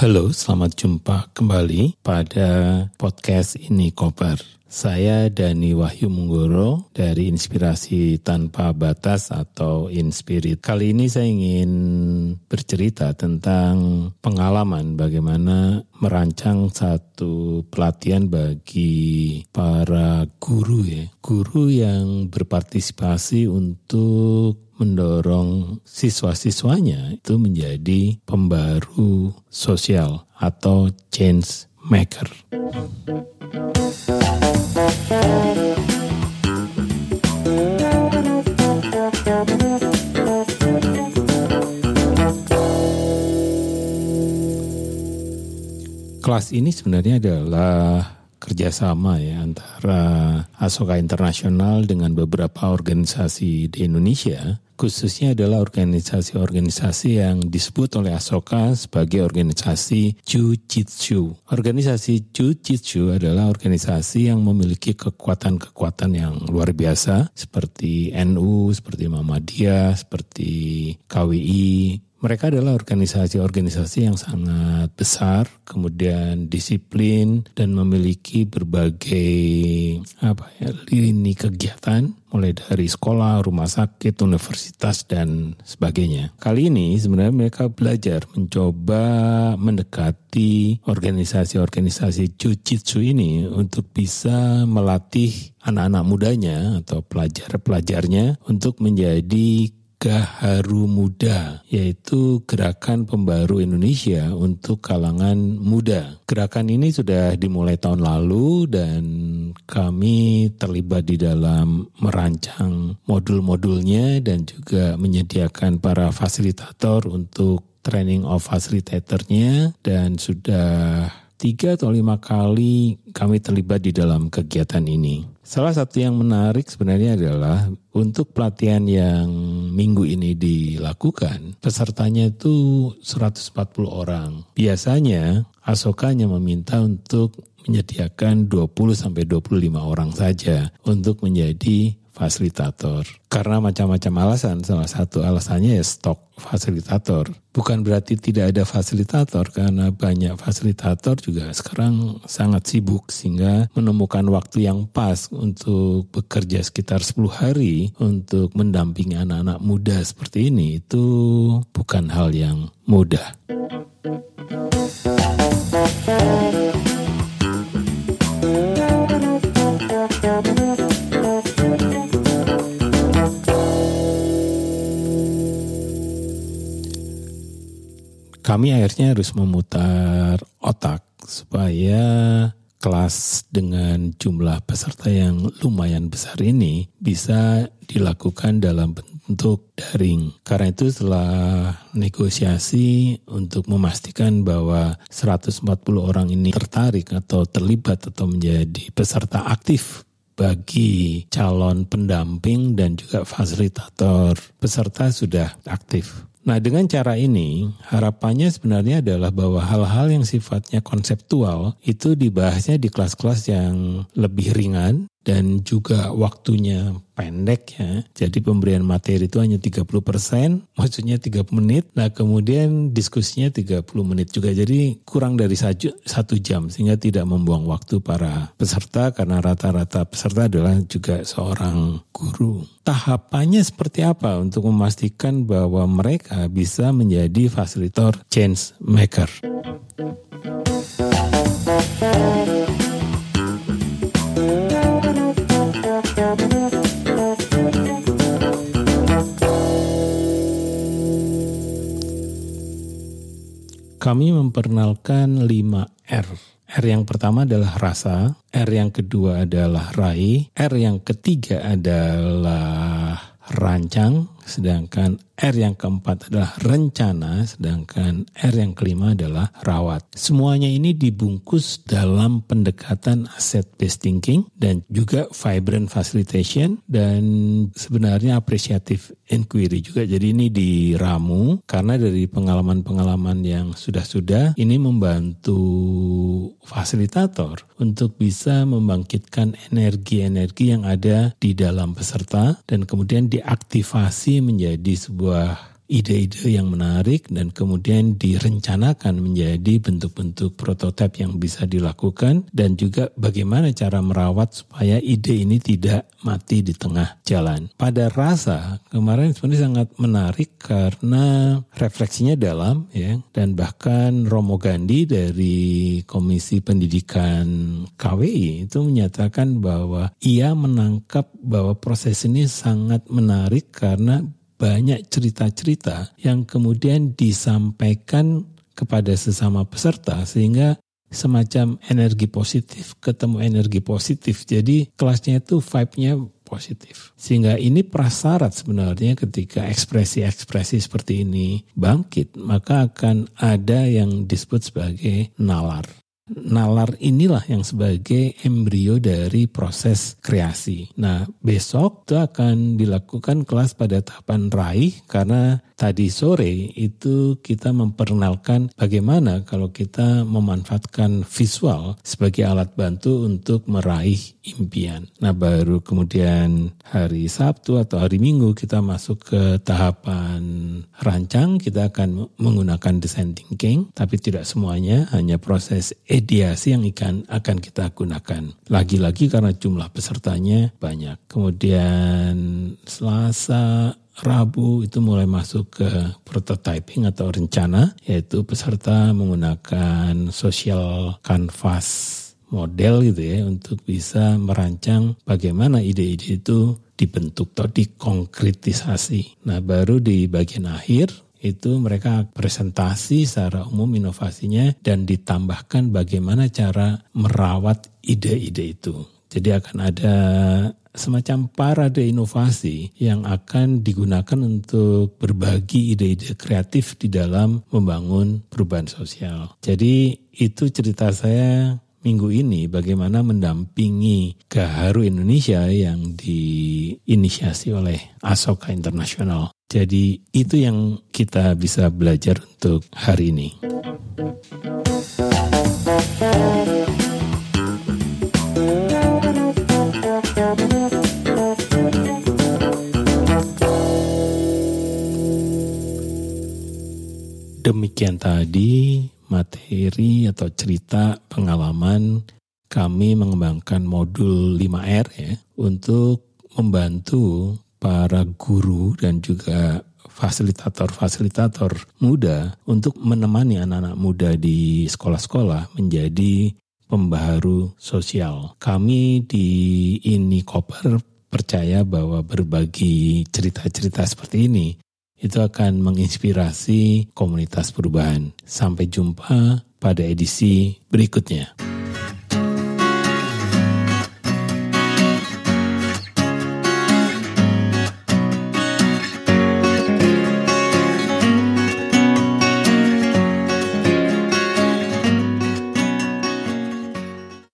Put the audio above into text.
Halo, selamat jumpa kembali pada podcast ini Koper. Saya Dani Wahyu Munggoro dari Inspirasi Tanpa Batas atau Inspirit. Kali ini saya ingin bercerita tentang pengalaman bagaimana merancang satu pelatihan bagi para guru ya. Guru yang berpartisipasi untuk mendorong siswa-siswanya itu menjadi pembaru sosial atau change maker. Kelas ini sebenarnya adalah kerjasama ya antara Asoka Internasional dengan beberapa organisasi di Indonesia khususnya adalah organisasi-organisasi yang disebut oleh Asoka sebagai organisasi Jiu-Jitsu. Organisasi Jiu-Jitsu adalah organisasi yang memiliki kekuatan-kekuatan yang luar biasa seperti NU, seperti Muhammadiyah, seperti KWI, mereka adalah organisasi-organisasi yang sangat besar, kemudian disiplin dan memiliki berbagai apa ya lini kegiatan mulai dari sekolah, rumah sakit, universitas dan sebagainya. Kali ini sebenarnya mereka belajar mencoba mendekati organisasi-organisasi jujitsu ini untuk bisa melatih anak-anak mudanya atau pelajar-pelajarnya untuk menjadi Gaharu Muda, yaitu gerakan pembaru Indonesia untuk kalangan muda. Gerakan ini sudah dimulai tahun lalu dan kami terlibat di dalam merancang modul-modulnya dan juga menyediakan para fasilitator untuk training of facilitatornya dan sudah tiga atau lima kali kami terlibat di dalam kegiatan ini. Salah satu yang menarik sebenarnya adalah untuk pelatihan yang minggu ini dilakukan, pesertanya itu 140 orang. Biasanya Asokanya meminta untuk menyediakan 20 sampai 25 orang saja untuk menjadi fasilitator. Karena macam-macam alasan, salah satu alasannya ya stok fasilitator. Bukan berarti tidak ada fasilitator, karena banyak fasilitator juga sekarang sangat sibuk sehingga menemukan waktu yang pas untuk bekerja sekitar 10 hari untuk mendampingi anak-anak muda seperti ini itu bukan hal yang mudah. Kami akhirnya harus memutar otak supaya kelas dengan jumlah peserta yang lumayan besar ini bisa dilakukan dalam bentuk daring. Karena itu setelah negosiasi untuk memastikan bahwa 140 orang ini tertarik atau terlibat atau menjadi peserta aktif bagi calon pendamping dan juga fasilitator peserta sudah aktif. Nah, dengan cara ini, harapannya sebenarnya adalah bahwa hal-hal yang sifatnya konseptual itu dibahasnya di kelas-kelas yang lebih ringan dan juga waktunya pendek ya. Jadi pemberian materi itu hanya 30 persen, maksudnya 30 menit. Nah kemudian diskusinya 30 menit juga. Jadi kurang dari satu jam sehingga tidak membuang waktu para peserta karena rata-rata peserta adalah juga seorang guru. Tahapannya seperti apa untuk memastikan bahwa mereka bisa menjadi fasilitator change maker? Memperkenalkan 5 R. R yang pertama adalah rasa, R yang kedua adalah rai, R yang ketiga adalah rancang, sedangkan R yang keempat adalah rencana, sedangkan R yang kelima adalah rawat. Semuanya ini dibungkus dalam pendekatan asset based thinking dan juga vibrant facilitation dan sebenarnya appreciative inquiry juga. Jadi ini diramu karena dari pengalaman-pengalaman yang sudah-sudah ini membantu fasilitator untuk bisa membangkitkan energi-energi yang ada di dalam peserta dan kemudian diaktifasi menjadi sebuah ide-ide yang menarik dan kemudian direncanakan menjadi bentuk-bentuk prototipe yang bisa dilakukan dan juga bagaimana cara merawat supaya ide ini tidak mati di tengah jalan. Pada rasa kemarin sebenarnya sangat menarik karena refleksinya dalam ya dan bahkan Romo Gandhi dari Komisi Pendidikan KWI itu menyatakan bahwa ia menangkap bahwa proses ini sangat menarik karena banyak cerita-cerita yang kemudian disampaikan kepada sesama peserta sehingga semacam energi positif ketemu energi positif. Jadi kelasnya itu vibe-nya positif. Sehingga ini prasyarat sebenarnya ketika ekspresi-ekspresi seperti ini bangkit, maka akan ada yang disebut sebagai nalar nalar inilah yang sebagai embrio dari proses kreasi. Nah, besok itu akan dilakukan kelas pada tahapan raih karena tadi sore itu kita memperkenalkan bagaimana kalau kita memanfaatkan visual sebagai alat bantu untuk meraih impian. Nah baru kemudian hari Sabtu atau hari Minggu kita masuk ke tahapan rancang, kita akan menggunakan design thinking, tapi tidak semuanya, hanya proses ideasi yang ikan akan kita gunakan. Lagi-lagi karena jumlah pesertanya banyak. Kemudian Selasa, Rabu itu mulai masuk ke prototyping atau rencana, yaitu peserta menggunakan social canvas model gitu ya untuk bisa merancang bagaimana ide-ide itu dibentuk atau dikonkretisasi. Nah baru di bagian akhir itu mereka presentasi secara umum inovasinya dan ditambahkan bagaimana cara merawat ide-ide itu. Jadi akan ada semacam parade inovasi yang akan digunakan untuk berbagi ide-ide kreatif di dalam membangun perubahan sosial. Jadi itu cerita saya minggu ini bagaimana mendampingi Gaharu Indonesia yang diinisiasi oleh Asoka Internasional. Jadi itu yang kita bisa belajar untuk hari ini. Demikian tadi materi atau cerita pengalaman kami mengembangkan modul 5R ya untuk membantu para guru dan juga fasilitator-fasilitator muda untuk menemani anak-anak muda di sekolah-sekolah menjadi pembaharu sosial. Kami di ini Koper percaya bahwa berbagi cerita-cerita seperti ini itu akan menginspirasi komunitas perubahan. Sampai jumpa pada edisi berikutnya.